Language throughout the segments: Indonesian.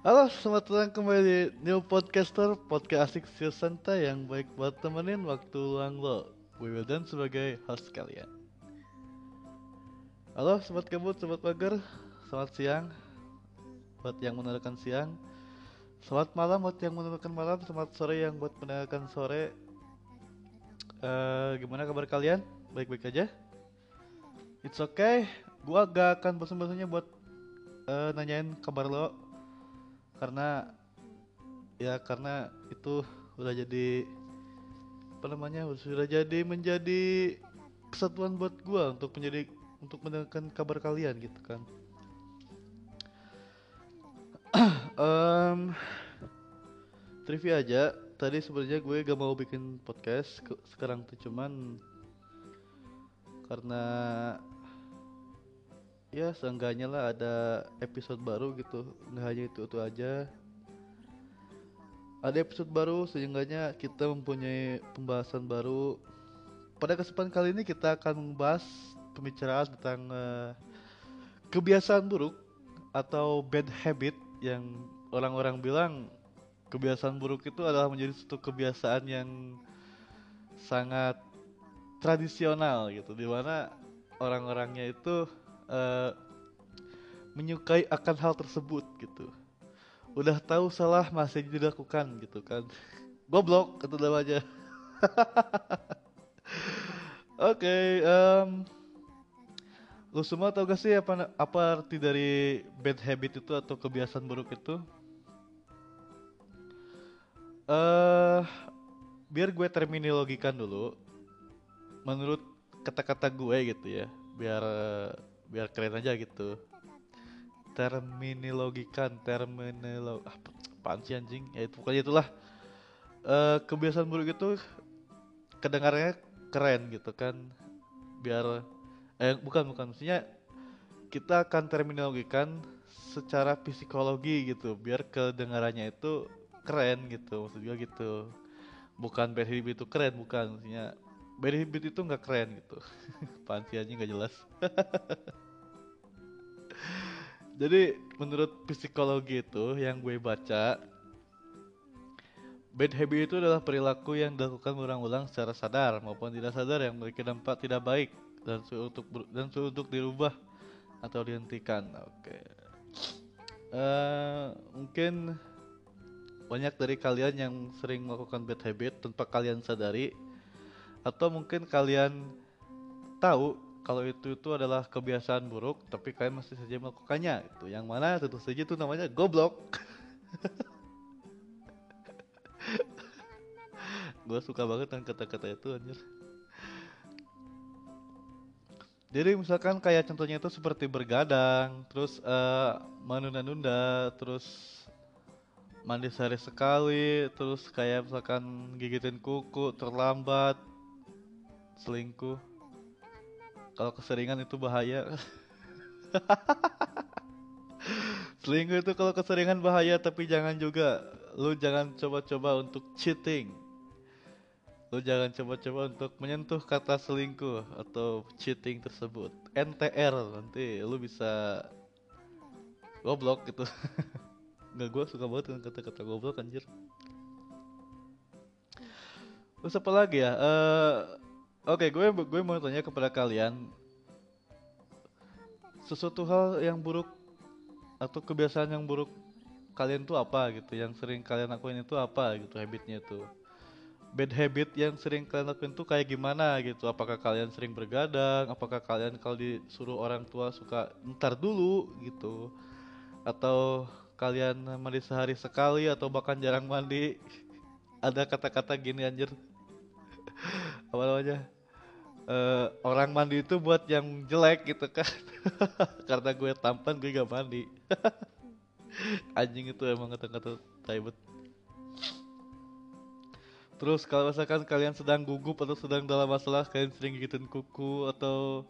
Halo, selamat datang kembali di New Podcaster, podcast asik siu santai yang baik buat temenin waktu luang lo. Gue Wildan sebagai host kalian. Halo, sobat kabut, sobat pagar, selamat siang buat yang mendengarkan siang. Selamat malam buat yang mendengarkan malam, selamat sore yang buat mendengarkan sore. Eh, gimana kabar kalian? Baik-baik aja? It's okay, gua gak akan bosan-bosannya buat eh, nanyain kabar lo karena ya karena itu udah jadi apa namanya sudah jadi menjadi kesatuan buat gua untuk menjadi untuk mendengarkan kabar kalian gitu kan. Em, trivia aja. Tadi sebenarnya gue gak mau bikin podcast sekarang tuh cuman karena ya seenggaknya lah ada episode baru gitu. Nggak hanya itu itu aja. Ada episode baru sehingga kita mempunyai pembahasan baru. Pada kesempatan kali ini kita akan membahas pembicaraan tentang eh, kebiasaan buruk atau bad habit yang orang-orang bilang kebiasaan buruk itu adalah menjadi suatu kebiasaan yang sangat tradisional gitu di mana orang-orangnya itu eh, menyukai akan hal tersebut gitu. Udah tahu salah masih dilakukan gitu kan. Goblok itu namanya oke em, lu semua tau gak sih apa apa arti dari bad habit itu atau kebiasaan buruk itu? Eh biar gue terminologikan dulu menurut kata-kata gue gitu ya biar biar keren aja gitu. Terminologikan terminologi ah, apaan anjing? Ya itu pokoknya itulah. Eh kebiasaan buruk itu kedengarannya keren gitu kan. Biar eh bukan bukan. Maksudnya kita akan terminologikan secara psikologi gitu. Biar kedengarannya itu keren gitu. Maksud gue gitu. Bukan bad itu keren bukan. Maksudnya bad itu nggak keren gitu. Panti aja nggak jelas jadi menurut psikologi itu yang gue baca bad habit itu adalah perilaku yang dilakukan berulang-ulang secara sadar maupun tidak sadar yang memiliki dampak tidak baik dan sulit untuk dan sulit untuk dirubah atau dihentikan. Oke. Eh, mungkin banyak dari kalian yang sering melakukan bad habit tanpa kalian sadari atau mungkin kalian tahu kalau itu itu adalah kebiasaan buruk tapi kalian masih saja melakukannya itu yang mana tentu saja itu namanya goblok. Gue suka banget dengan kata-kata itu anjir. Jadi misalkan kayak contohnya itu seperti bergadang terus eh, menunda-nunda terus mandi sehari sekali terus kayak misalkan gigitin kuku terlambat selingkuh kalau keseringan itu bahaya. Selingkuh itu kalau keseringan bahaya tapi jangan juga. Lu jangan coba-coba untuk cheating. Lu jangan coba-coba untuk menyentuh kata selingkuh atau cheating tersebut. NTR nanti lu bisa goblok gitu. Nggak gua suka banget dengan kata-kata goblok anjir. Terus apa lagi ya? Eh, oke gue gue mau tanya kepada kalian. Sesuatu hal yang buruk atau kebiasaan yang buruk kalian tuh apa gitu? Yang sering kalian lakuin itu apa gitu habitnya itu? Bad habit yang sering kalian lakuin tuh kayak gimana gitu? Apakah kalian sering bergadang? Apakah kalian kalau disuruh orang tua suka ntar dulu gitu? Atau kalian mandi sehari sekali atau bahkan jarang mandi? Ada kata-kata gini anjir. Apa namanya Eh, orang mandi itu buat yang jelek gitu kan. Karena gue tampan gue gak mandi. Anjing itu emang kata-kata taibet. Terus kalau misalkan kalian sedang gugup atau sedang dalam masalah kalian sering gigitin kuku atau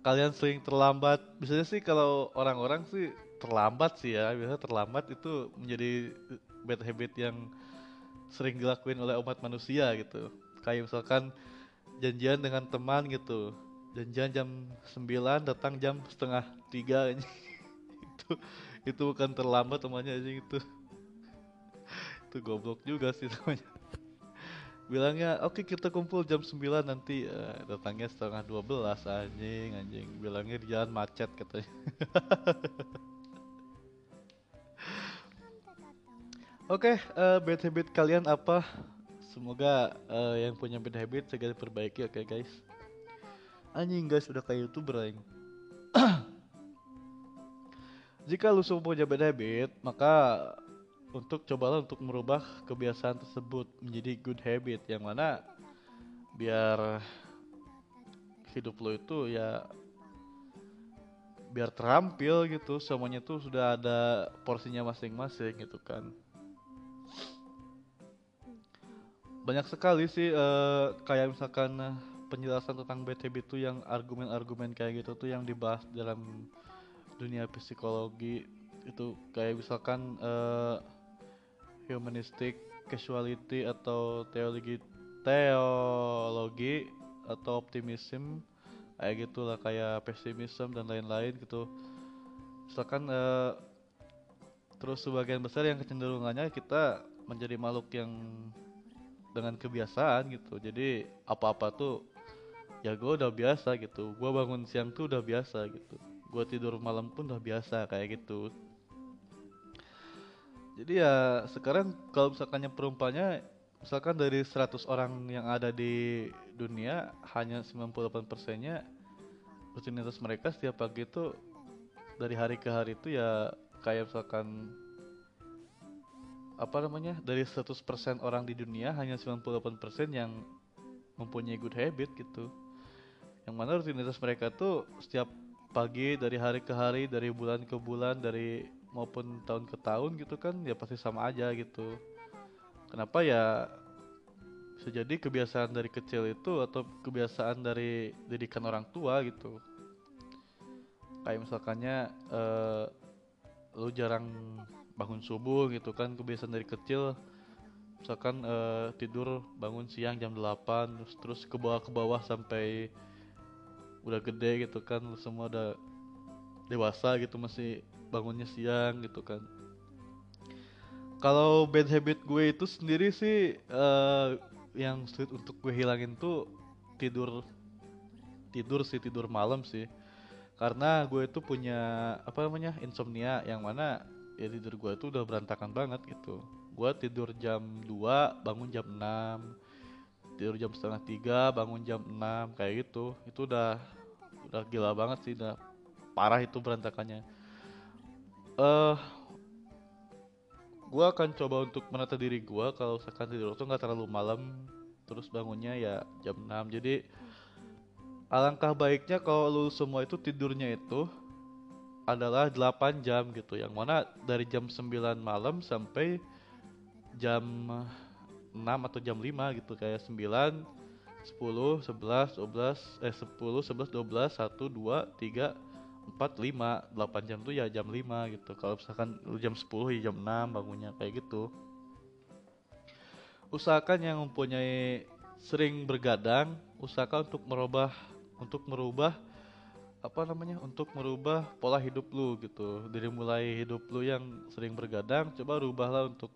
kalian sering terlambat biasanya sih kalau orang-orang sih terlambat sih ya biasanya terlambat itu menjadi bad habit yang sering dilakuin oleh umat manusia gitu. Kayak misalkan janjian dengan teman gitu. Janjian jam 9 datang jam setengah tiga itu itu bukan terlambat namanya aja itu. Itu goblok juga sih namanya. Bilangnya oke kita kumpul jam 9 nanti. Uh, datangnya setengah 12 anjing anjing. Bilangnya di jalan macet katanya. Oke, okay, uh, bad habit kalian apa? Semoga uh, yang punya bad habit segera perbaiki, oke okay, guys. Anjing guys, udah kayak youtuber aing. Jika lu semua punya bad habit, maka untuk cobalah untuk merubah kebiasaan tersebut menjadi good habit yang mana biar hidup lo itu ya biar terampil gitu semuanya tuh sudah ada porsinya masing-masing gitu kan banyak sekali sih uh, kayak misalkan uh, penjelasan tentang habit tuh yang argumen-argumen kayak gitu tuh yang dibahas dalam dunia psikologi itu. Kayak misalkan uh, humanistic casuality atau teologi teologi atau optimism kayak gitulah kayak pesimism dan lain-lain gitu. Misalkan uh, terus sebagian besar yang kecenderungannya kita menjadi makhluk yang dengan kebiasaan gitu. Jadi apa-apa tuh ya gue udah biasa gitu. Gue bangun siang tuh udah biasa gitu. Gue tidur malam pun udah biasa kayak gitu. Jadi ya sekarang kalau misalkannya perumpanya misalkan dari 100 orang yang ada di dunia hanya 98 persennya rutinitas mereka setiap pagi itu dari hari ke hari itu ya kayak misalkan apa namanya dari 100% orang di dunia hanya 98% yang mempunyai good habit gitu. Yang mana rutinitas mereka tuh setiap pagi dari hari ke hari dari bulan ke bulan dari maupun tahun ke tahun gitu kan ya pasti sama aja gitu. Kenapa ya bisa jadi kebiasaan dari kecil itu atau kebiasaan dari didikan orang tua gitu? Kayak misalkannya uh, lu jarang bangun subuh gitu kan kebiasaan dari kecil. Misalkan uh, tidur bangun siang jam 8 terus terus ke bawah ke bawah sampai udah gede gitu kan semua udah dewasa gitu masih bangunnya siang gitu kan. Kalau bad habit gue itu sendiri sih uh, yang sulit untuk gue hilangin tuh tidur tidur sih tidur malam sih. Karena gue itu punya apa namanya insomnia yang mana ya tidur gue itu udah berantakan banget gitu. Gue tidur jam 2 bangun jam 6 tidur jam setengah tiga bangun jam 6 kayak gitu. Itu udah udah gila banget sih udah parah itu berantakannya. Eh uh, gue akan coba untuk menata diri gue kalau misalkan tidur itu nggak terlalu malam terus bangunnya ya jam 6 jadi alangkah baiknya kalau lu semua itu tidurnya itu adalah 8 jam gitu yang mana dari jam 9 malam sampai jam 6 atau jam 5 gitu kayak 9 10 11 12 eh 10 11 12 1 2 3 4 5 8 jam tuh ya jam 5 gitu. Kalau misalkan jam 10 ya jam 6 bangunnya kayak gitu. Usahakan yang mempunyai sering bergadang usahakan untuk merubah untuk merubah apa namanya untuk merubah pola hidup lu gitu. Dari mulai hidup lu yang sering bergadang coba rubahlah untuk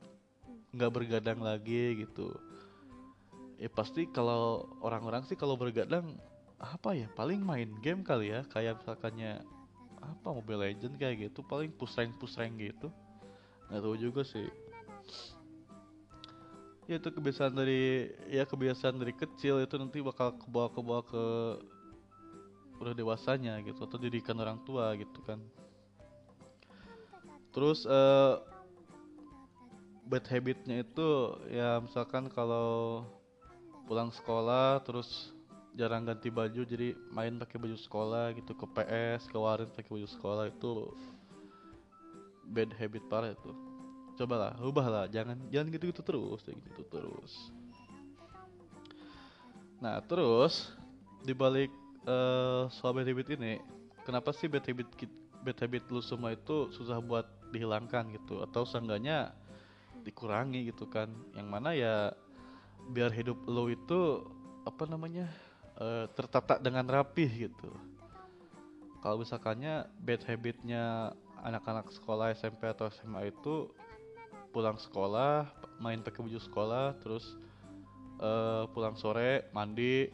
nggak bergadang lagi gitu. Ya pasti kalau orang-orang sih kalau bergadang apa ya paling main game kali ya. Kayak misalkannya apa Mobile Legend kayak gitu paling push rank gitu. Nggak tahu juga sih. Ya itu kebiasaan dari ya kebiasaan dari kecil itu nanti bakal kebawa kebawa ke udah dewasanya gitu atau didikan orang tua gitu kan. Terus uh, bad habitnya itu ya misalkan kalau pulang sekolah terus jarang ganti baju jadi main pakai baju sekolah gitu ke PS ke warin pakai baju sekolah itu bad habit parah itu. Cobalah ubahlah jangan jangan gitu gitu terus kayak gitu terus. Nah terus dibalik uh, soal bad habit ini kenapa sih bad habit bad habit lu semua itu susah buat dihilangkan gitu? Atau seenggaknya dikurangi gitu kan? Yang mana ya biar hidup lo itu apa namanya uh, tertata dengan rapih gitu. Kalau misalkannya bad habitnya anak-anak sekolah SMP atau SMA itu pulang sekolah main pakai baju sekolah terus uh, pulang sore mandi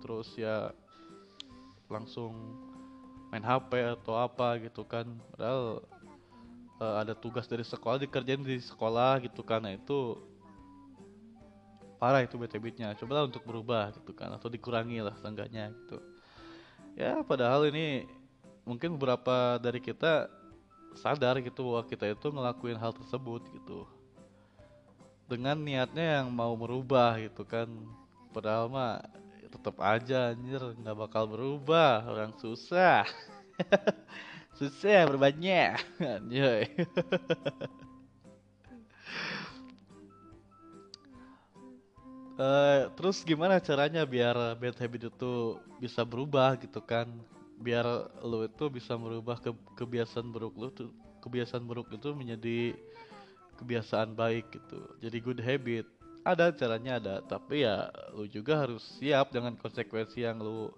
terus ya langsung main HP atau apa gitu kan. Padahal uh, ada tugas dari sekolah dikerjain di sekolah gitu kan. Nah itu parah itu bete habitnya cobalah untuk berubah gitu kan atau dikurangi lah seenggaknya gitu. Ya padahal ini mungkin beberapa dari kita sadar gitu bahwa kita itu ngelakuin hal tersebut gitu. Dengan niatnya yang mau merubah gitu kan. Padahal mah tetap aja anjir nggak bakal berubah orang susah susah berbanyak anjay Uh, terus gimana caranya biar bad habit itu bisa berubah gitu kan? Biar lo itu bisa merubah ke kebiasaan buruk lo tuh kebiasaan buruk itu menjadi kebiasaan baik gitu. Jadi good habit. Ada caranya ada, tapi ya lo juga harus siap dengan konsekuensi yang lo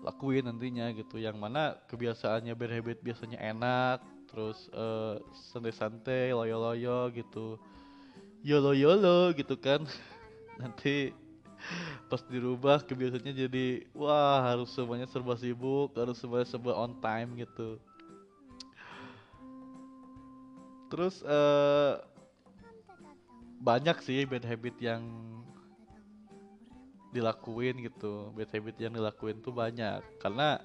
lakuin nantinya gitu. Yang mana kebiasaannya bad habit biasanya enak, terus uh, santai-santai, loyo-loyo gitu. Yolo yolo gitu kan. Nanti pas dirubah kebiasaannya jadi wah harus semuanya serba sibuk harus semuanya serba on time gitu. Terus uh, banyak sih bad habit yang dilakuin gitu. Bad habit yang dilakuin tuh banyak. Karena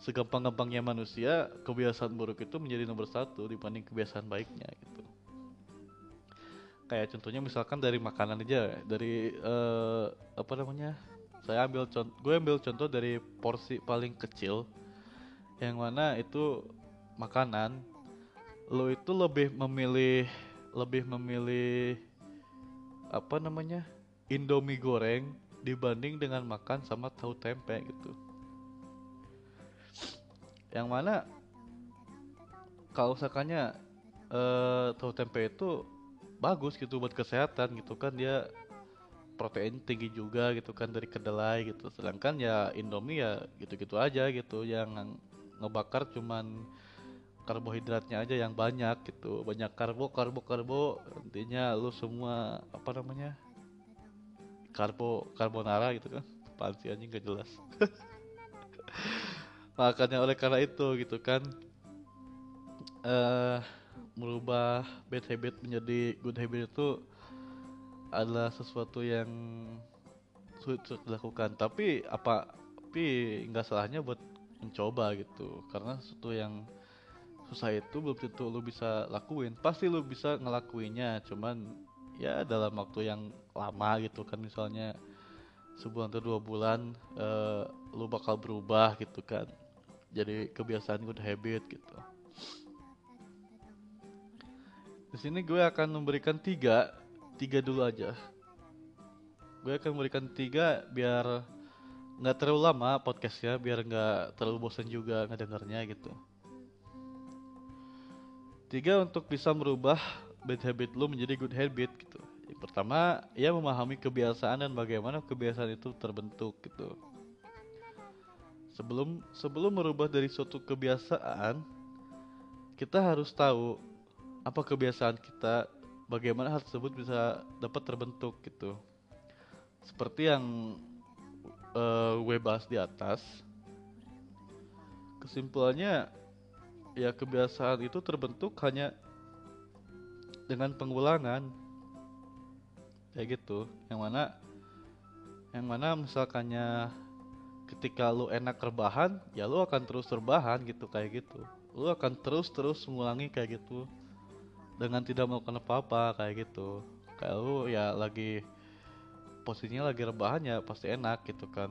segampang-gampangnya manusia kebiasaan buruk itu menjadi nomor satu dibanding kebiasaan baiknya gitu. Kayak contohnya misalkan dari makanan aja dari uh, apa namanya? Saya ambil contoh gue ambil contoh dari porsi paling kecil yang mana itu makanan lo itu lebih memilih lebih memilih apa namanya indomie goreng dibanding dengan makan sama tahu tempe gitu. Yang mana kalau misalkannya uh, tahu tempe itu bagus gitu buat kesehatan gitu kan dia protein tinggi juga gitu kan dari kedelai gitu. Sedangkan ya Indomie ya gitu-gitu aja gitu yang ngebakar cuman karbohidratnya aja yang banyak gitu. Banyak karbo karbo karbo intinya lu semua apa namanya karbo karbonara gitu kan. Pansi anjing gak jelas. Makanya oleh karena itu gitu kan uh, merubah bad habit menjadi good habit itu adalah sesuatu yang sulit untuk dilakukan. Tapi apa tapi nggak salahnya buat mencoba gitu. Karena sesuatu yang susah itu belum tentu lu bisa lakuin pasti lu bisa ngelakuinnya cuman ya dalam waktu yang lama gitu kan misalnya sebulan atau dua bulan uh, lu bakal berubah gitu kan jadi kebiasaan good habit gitu di sini gue akan memberikan tiga, tiga dulu aja. Gue akan memberikan tiga biar nggak terlalu lama podcastnya, biar nggak terlalu bosan juga ngedengarnya gitu. Tiga untuk bisa merubah bad habit lu menjadi good habit gitu. Pertama, ya memahami kebiasaan dan bagaimana kebiasaan itu terbentuk gitu. Sebelum sebelum merubah dari suatu kebiasaan, kita harus tahu apa kebiasaan kita, bagaimana hal tersebut bisa dapat terbentuk gitu. Seperti yang uh, gue bahas di atas, kesimpulannya ya kebiasaan itu terbentuk hanya dengan pengulangan. Kayak gitu. Yang mana yang mana misalkannya ketika lu enak rebahan ya lu akan terus rebahan gitu kayak gitu. Lu akan terus terus mengulangi kayak gitu. Dengan tidak melakukan apa-apa kayak gitu. Kayak lu ya lagi posisinya lagi rebahan ya pasti enak gitu kan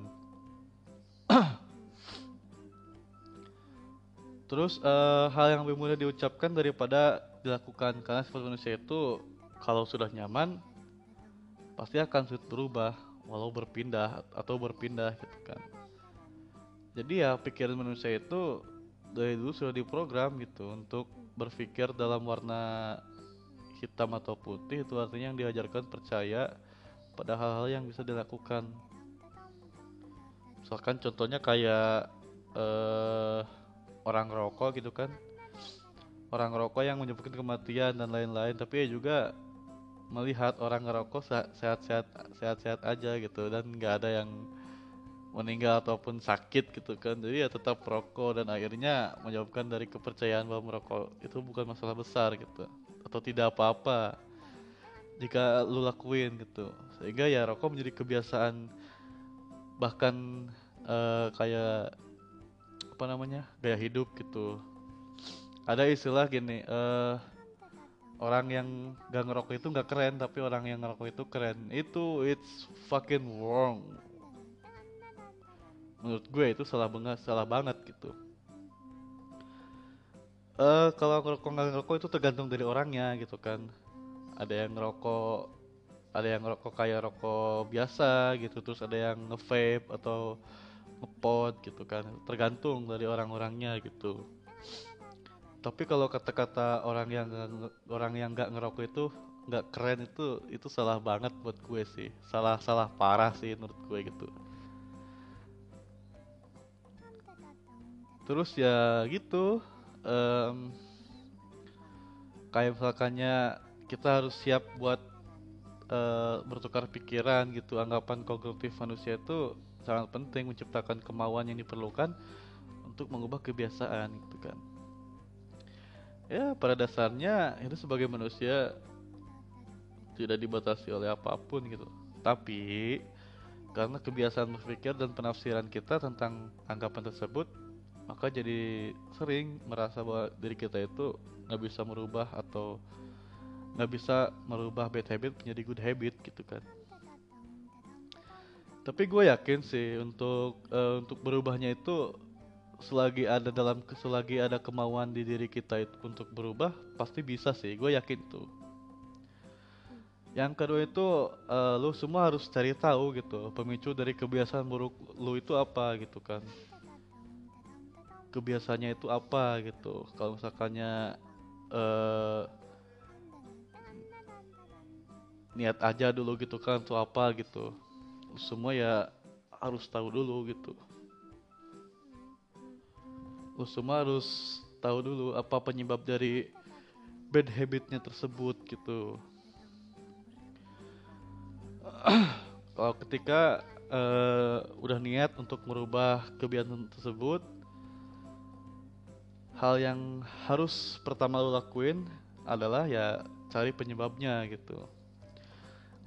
terus uh, hal yang lebih mudah diucapkan daripada dilakukan karena sifat manusia itu kalau sudah nyaman pasti akan sulit berubah walau berpindah atau berpindah gitu kan. Jadi ya pikiran manusia itu dari dulu sudah diprogram gitu untuk berpikir dalam warna hitam atau putih itu artinya yang diajarkan percaya pada hal-hal yang bisa dilakukan. Misalkan contohnya kayak uh, orang rokok gitu kan. Orang rokok yang menyebabkan kematian dan lain-lain. Tapi ya juga melihat orang ngerokok sehat-sehat sehat-sehat aja gitu. Dan nggak ada yang meninggal ataupun sakit gitu kan. Jadi ya tetap rokok dan akhirnya menyebabkan dari kepercayaan bahwa merokok itu bukan masalah besar gitu. Atau tidak apa-apa jika lu lakuin gitu. Sehingga ya rokok menjadi kebiasaan bahkan uh, kayak apa namanya gaya hidup gitu. Ada istilah gini uh, orang yang gak ngerokok itu gak keren tapi orang yang ngerokok itu keren. Itu it's fucking wrong. Menurut gue itu salah banget salah banget gitu. Uh, kalau ngerokok nggak ngerokok itu tergantung dari orangnya gitu kan. Ada yang ngerokok ada yang ngerokok kayak rokok biasa gitu terus ada yang nge-vape atau ngepot gitu kan. Tergantung dari orang-orangnya gitu. Tapi kalau kata-kata orang yang orang yang nggak ngerokok itu nggak keren itu itu salah banget buat gue sih. Salah salah parah sih menurut gue gitu. Terus ya gitu um, kayak misalkannya kita harus siap buat uh, bertukar pikiran gitu. Anggapan kognitif manusia itu sangat penting menciptakan kemauan yang diperlukan untuk mengubah kebiasaan gitu kan. Ya pada dasarnya itu sebagai manusia tidak dibatasi oleh apa pun gitu. Tapi karena kebiasaan berpikir dan penafsiran kita tentang anggapan tersebut maka jadi sering merasa bahwa diri kita itu nggak bisa merubah atau nggak bisa merubah bad habit menjadi good habit gitu kan tapi gue yakin sih untuk uh, untuk berubahnya itu selagi ada dalam selagi ada kemauan di diri kita itu untuk berubah pasti bisa sih. Gue yakin tuh. Yang kedua itu uh, lu semua harus cari tahu gitu pemicu dari kebiasaan buruk lu itu apa gitu kan. Kebiasaannya itu apa gitu. Kalau misalkannya uh, niat aja dulu gitu kan tuh apa gitu semua ya harus tahu dulu gitu. Lu semua harus tahu dulu apa penyebab dari bad habitnya tersebut gitu. Kalau ketika uh, udah niat untuk merubah kebiasaan tersebut hal yang harus pertama lo lakuin adalah ya cari penyebabnya gitu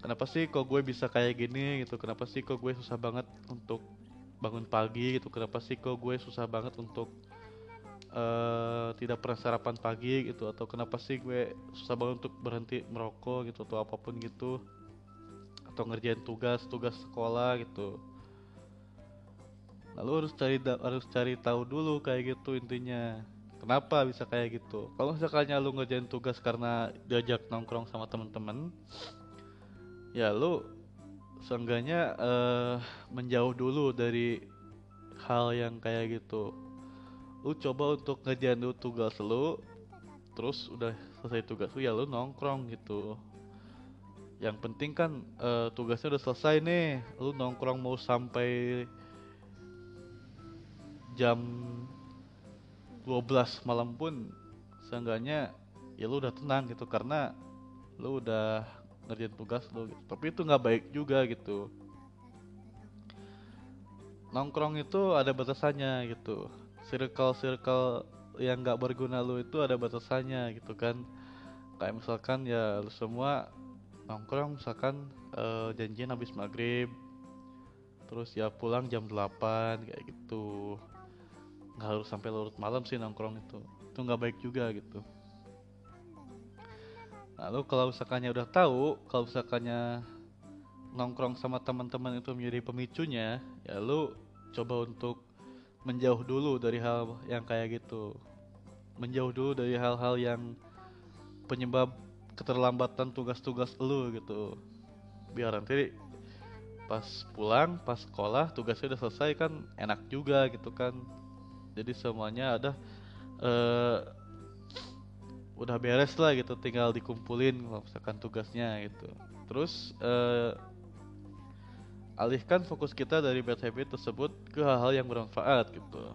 kenapa sih kok gue bisa kayak gini? gitu. Kenapa sih kok gue susah banget untuk bangun pagi? gitu. Kenapa sih kok gue susah banget untuk uh, tidak pernah sarapan pagi? gitu. Atau kenapa sih gue susah banget untuk berhenti merokok? gitu. Atau apa pun gitu. Atau ngerjain tugas tugas sekolah? gitu. Lalu harus cari harus cari tahu dulu kayak gitu intinya. Kenapa bisa kayak gitu? Kalau misalnya lu ngerjain tugas karena diajak nongkrong sama temen-temen ya lu seenggaknya uh, menjauh dulu dari hal yang kayak gitu. Lu coba untuk ngejalan dulu tugas lu terus udah selesai tugas lu ya lu nongkrong gitu. Yang penting kan uh, tugasnya udah selesai nih lu nongkrong mau sampai jam 12 malam pun seenggaknya ya lu udah tenang gitu karena lu udah ngerjain tugas lo gitu. tapi itu nggak baik juga gitu. Nongkrong itu ada batasannya gitu. Circle circle yang nggak berguna lo itu ada batasannya gitu kan. Kayak misalkan ya lu semua nongkrong misalkan uh, janjian habis maghrib terus ya pulang jam 8 kayak gitu. Nggak harus sampai larut malam sih nongkrong itu. Itu nggak baik juga gitu Lalu kalau misalkannya udah tahu, kalau misalkannya nongkrong sama teman-teman itu menjadi pemicunya, ya lu coba untuk menjauh dulu dari hal yang kayak gitu. Menjauh dulu dari hal-hal yang penyebab keterlambatan tugas-tugas lu gitu. Biar nanti pas pulang, pas sekolah tugasnya udah selesai kan enak juga gitu kan. Jadi semuanya ada uh, udah beres lah gitu tinggal dikumpulin kalau misalkan tugasnya gitu. Terus uh, alihkan fokus kita dari bad habit tersebut ke hal-hal yang bermanfaat gitu.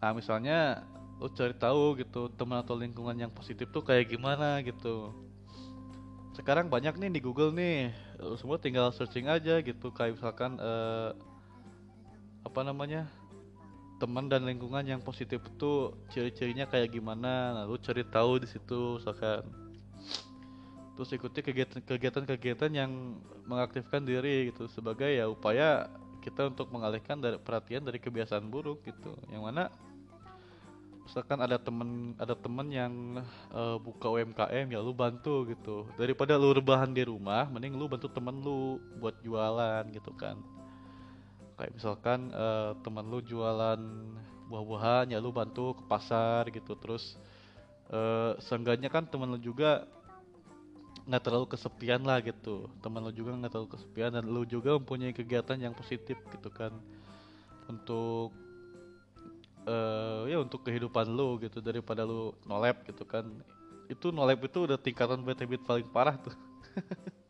Nah misalnya lu cari tahu gitu teman atau lingkungan yang positif tuh kayak gimana gitu. Sekarang banyak nih di Google nih lu semua tinggal searching aja gitu kayak misalkan eh, apa namanya teman dan lingkungan yang positif itu ciri-cirinya kayak gimana? Nah, lu cari tahu di situ misalkan. Terus ikuti kegiatan-kegiatan yang mengaktifkan diri gitu sebagai ya upaya kita untuk mengalihkan dari perhatian dari kebiasaan buruk gitu. Yang mana misalkan ada temen ada temen yang uh, buka UMKM ya lu bantu gitu. Daripada lu rebahan di rumah mending lu bantu temen lu buat jualan gitu kan kayak misalkan uh, temen lu jualan buah-buahan ya lu bantu ke pasar gitu. Terus uh, seenggaknya kan temen lu juga nggak terlalu kesepian lah gitu. Teman lu juga nggak terlalu kesepian dan lu juga mempunyai kegiatan yang positif gitu kan. Untuk uh, ya untuk kehidupan lu gitu daripada lu nolep gitu kan. Itu nolep itu udah tingkatan bad habit paling parah tuh.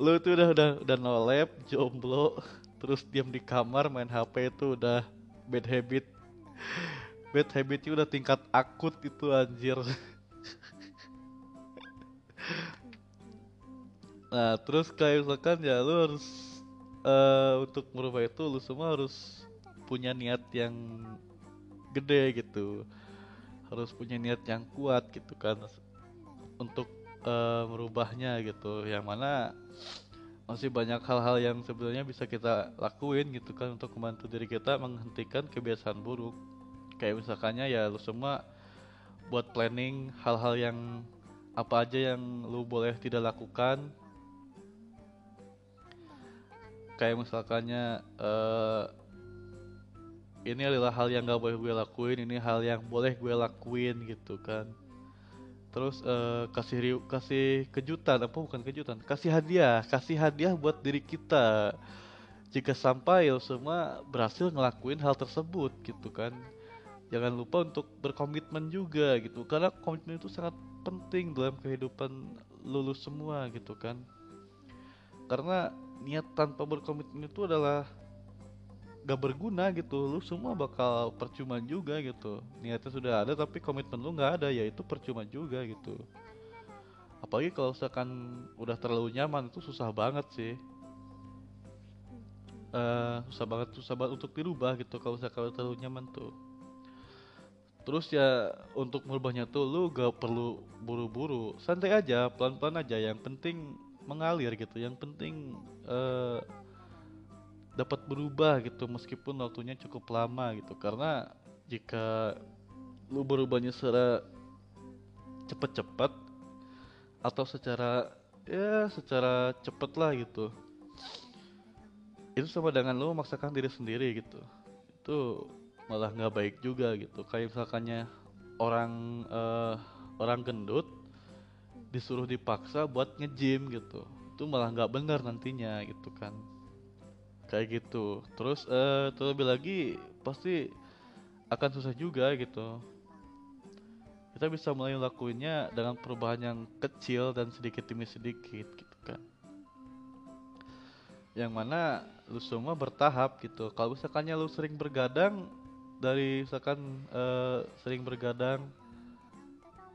Lu itu udah udah udah nolep jomblo terus diam di kamar main HP itu udah bad habit. Bad habitnya udah tingkat akut itu anjir. Nah terus kayak misalkan ya lu harus uh, untuk merubah itu lu semua harus punya niat yang gede gitu. Harus punya niat yang kuat gitu kan. Untuk uh, merubahnya gitu. Yang mana masih banyak hal-hal yang sebenarnya bisa kita lakuin gitu kan untuk membantu diri kita menghentikan kebiasaan buruk. Kayak misalkannya ya lu semua buat planning hal-hal yang apa aja yang lu boleh tidak lakukan. Kayak misalkannya uh, ini adalah hal yang gak boleh gue lakuin ini hal yang boleh gue lakuin gitu kan terus uh, kasih kasih kejutan apa bukan kejutan? Kasih hadiah kasih hadiah buat diri kita. Jika sampai semua berhasil ngelakuin hal tersebut gitu kan. Jangan lupa untuk berkomitmen juga gitu. Karena komitmen itu sangat penting dalam kehidupan lulus semua gitu kan. Karena niat tanpa berkomitmen itu adalah gak berguna gitu. Lu semua bakal percuma juga gitu. Niatnya sudah ada tapi komitmen lu nggak ada ya itu percuma juga gitu. Apalagi kalau misalkan udah terlalu nyaman itu susah banget sih. Uh, susah banget susah banget untuk dirubah gitu kalau misalkan terlalu nyaman tuh. Terus ya untuk merubahnya tuh lu gak perlu buru-buru. Santai aja pelan-pelan aja. Yang penting mengalir gitu. Yang penting uh, dapat berubah gitu meskipun waktunya cukup lama gitu. Karena jika lu berubahnya secara cepet-cepet atau secara ya secara cepet lah gitu. Itu sama dengan lu memaksakan diri sendiri gitu. Itu malah nggak baik juga gitu. Kayak misalkannya orang uh, orang gendut disuruh dipaksa buat ngejim gitu. Itu malah nggak benar nantinya gitu kan kayak gitu. Terus uh, terlebih lagi pasti akan susah juga gitu. Kita bisa mulai lakuinnya dengan perubahan yang kecil dan sedikit demi sedikit gitu kan. Yang mana lu semua bertahap gitu. Kalau misalkannya lu sering bergadang dari misalkan uh, sering bergadang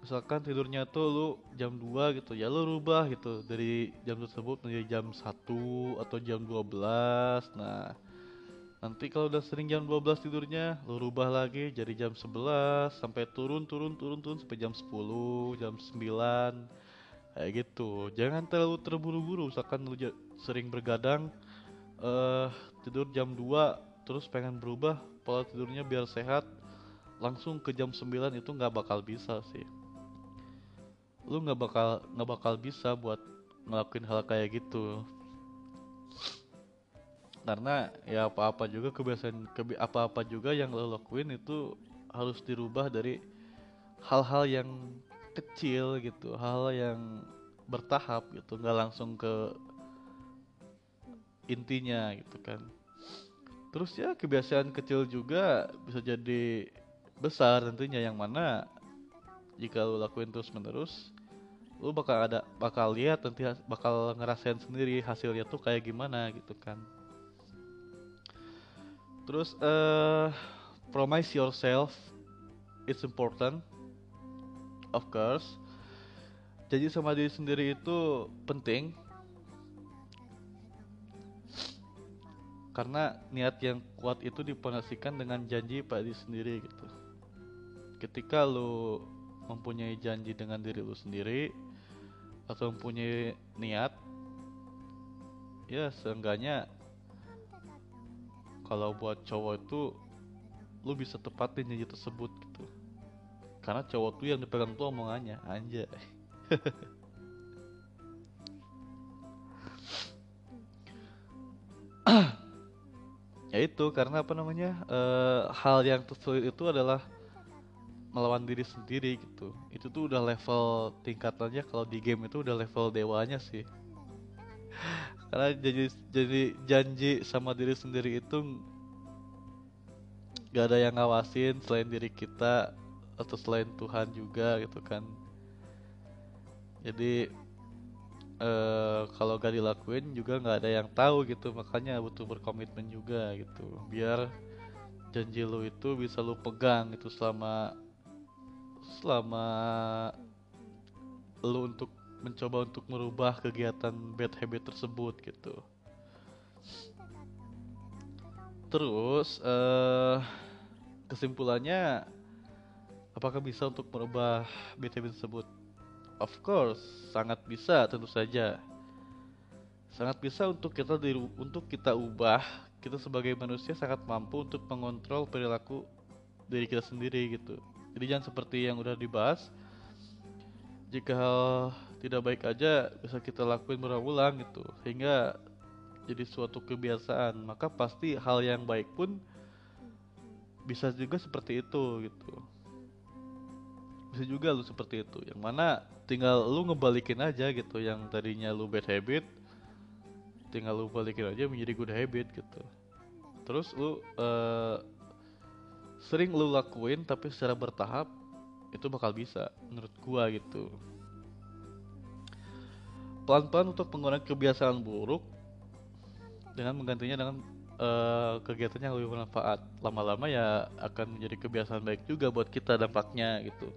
misalkan tidurnya tuh lu jam 2 gitu ya lu rubah gitu dari jam tersebut menjadi jam 1 atau jam 12 nah nanti kalau udah sering jam 12 tidurnya lu rubah lagi jadi jam 11 sampai turun turun turun turun sampai jam 10 jam 9 kayak gitu. Jangan terlalu terburu-buru misalkan lu sering bergadang uh, tidur jam 2 terus pengen berubah pola tidurnya biar sehat langsung ke jam 9 itu nggak bakal bisa sih lu nggak bakal nggak bakal bisa buat ngelakuin hal kayak gitu. Karena ya apa-apa juga kebiasaan kebi apa-apa juga yang lo lakuin itu harus dirubah dari hal-hal yang kecil gitu hal, yang bertahap gitu nggak langsung ke intinya gitu kan. Terus ya kebiasaan kecil juga bisa jadi besar tentunya yang mana jika lo lakuin terus menerus lu bakal ada bakal lihat nanti bakal ngerasain sendiri hasilnya tuh kayak gimana gitu kan. Terus uh, compromise yourself it's important of course. Janji sama diri sendiri itu penting. Karena niat yang kuat itu dipondasikan dengan janji pada diri sendiri gitu. Ketika lu mempunyai janji dengan diri lu sendiri atau mempunyai niat ya seenggaknya kalau buat cowok itu lu bisa tepatin janji tersebut gitu. Karena cowok tuh yang dipegang tuh omongannya anjay. Ya itu karena apa namanya eh, hal yang tersulit itu adalah melawan diri sendiri gitu. Itu tuh udah level tingkatannya kalau di game itu udah level dewanya sih. Karena jadi jadi janji sama diri sendiri itu gak ada yang ngawasin selain diri kita atau selain Tuhan juga gitu kan. Jadi eh kalau gak dilakuin juga nggak ada yang tahu gitu. Makanya butuh berkomitmen juga gitu. Biar janji lu itu bisa lu pegang gitu selama selama lu untuk mencoba untuk merubah kegiatan bad habit tersebut gitu terus eh kesimpulannya apakah bisa untuk merubah bad habit tersebut Of course, sangat bisa tentu saja. Sangat bisa untuk kita diru- untuk kita ubah. Kita sebagai manusia sangat mampu untuk mengontrol perilaku diri kita sendiri gitu. Jadi jangan seperti yang udah dibahas. Jika hal tidak baik aja bisa kita lakuin berulang gitu. Sehingga jadi suatu kebiasaan. Maka pasti hal yang baik pun bisa juga seperti itu gitu. Bisa juga lu seperti itu. Yang mana tinggal lu ngebalikin aja gitu yang tadinya lu bad habit tinggal lu balikin aja menjadi good habit gitu. Terus lu eh, sering lu lakuin tapi secara bertahap itu bakal bisa menurut gua gitu pelan-pelan untuk menggunakan kebiasaan buruk dengan menggantinya dengan eh, kegiatan yang lebih bermanfaat lama-lama ya akan menjadi kebiasaan baik juga buat kita dampaknya gitu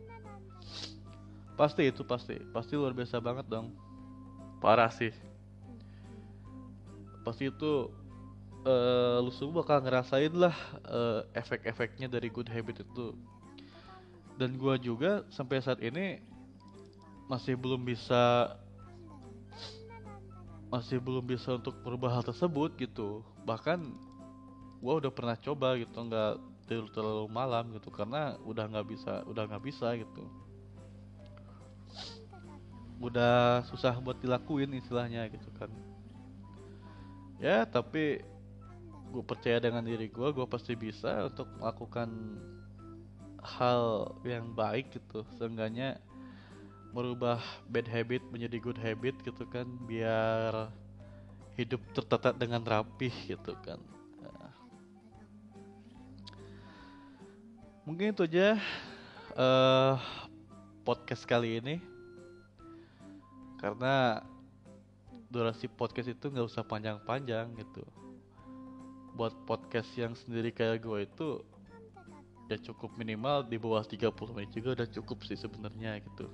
Pasti itu pasti, pasti luar biasa banget dong. Parah sih. Pasti itu eh lu semua bakal ngerasain lah eh, efek-efeknya dari good habit itu. Dan gua juga sampai saat ini masih belum bisa masih belum bisa untuk merubah hal tersebut gitu. Bahkan gua udah pernah coba gitu nggak tidur terlalu malam gitu karena udah nggak bisa udah nggak bisa gitu udah susah buat dilakuin istilahnya gitu kan ya tapi gue percaya dengan diri gue gue pasti bisa untuk melakukan hal yang baik gitu. Seenggaknya merubah bad habit menjadi good habit gitu kan biar hidup tertata dengan rapih gitu kan. Mungkin itu aja eh podcast kali ini. Karena durasi podcast itu nggak usah panjang-panjang gitu buat podcast yang sendiri kayak gue itu ya cukup minimal di bawah 30 menit juga udah cukup sih sebenarnya gitu.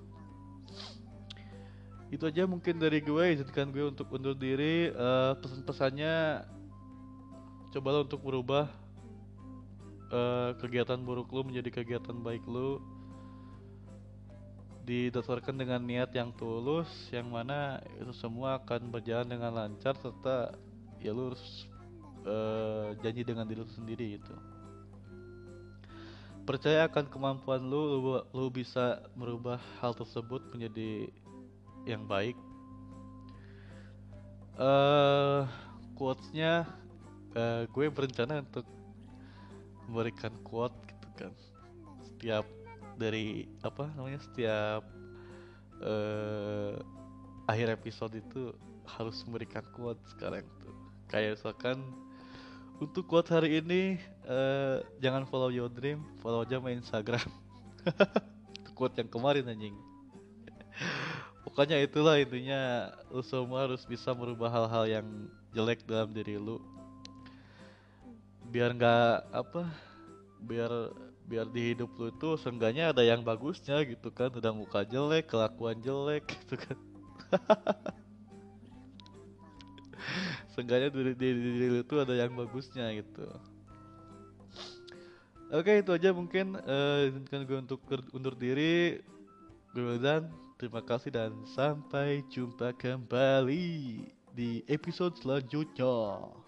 Itu aja mungkin dari gue izinkan gue untuk undur diri. Eh, pesan-pesannya cobalah untuk merubah eh, kegiatan buruk lu menjadi kegiatan baik lu. Didasarkan dengan niat yang tulus yang mana itu semua akan berjalan dengan lancar serta ya lu harus eh, janji dengan diri sendiri itu percaya akan kemampuan lu, lu lu bisa merubah hal tersebut menjadi yang baik. Eh quotesnya eh, gue berencana untuk memberikan quote gitu kan. Setiap dari apa namanya setiap eh akhir episode itu harus memberikan quote sekarang tuh. Kayak misalkan untuk quote hari ini eh jangan follow your dream follow aja main Instagram. Quote yang kemarin anjing. Pokoknya itulah intinya lu semua harus bisa merubah hal-hal yang jelek dalam diri lu. Biar nggak apa biar biar di hidup lu itu seenggaknya ada yang bagusnya gitu kan. Udah muka jelek kelakuan jelek gitu kan seenggaknya di diri, diri lu itu ada yang bagusnya gitu. Oke itu aja mungkin uh, izinkan gue untuk undur diri. Gue dan terima kasih dan sampai jumpa kembali di episode selanjutnya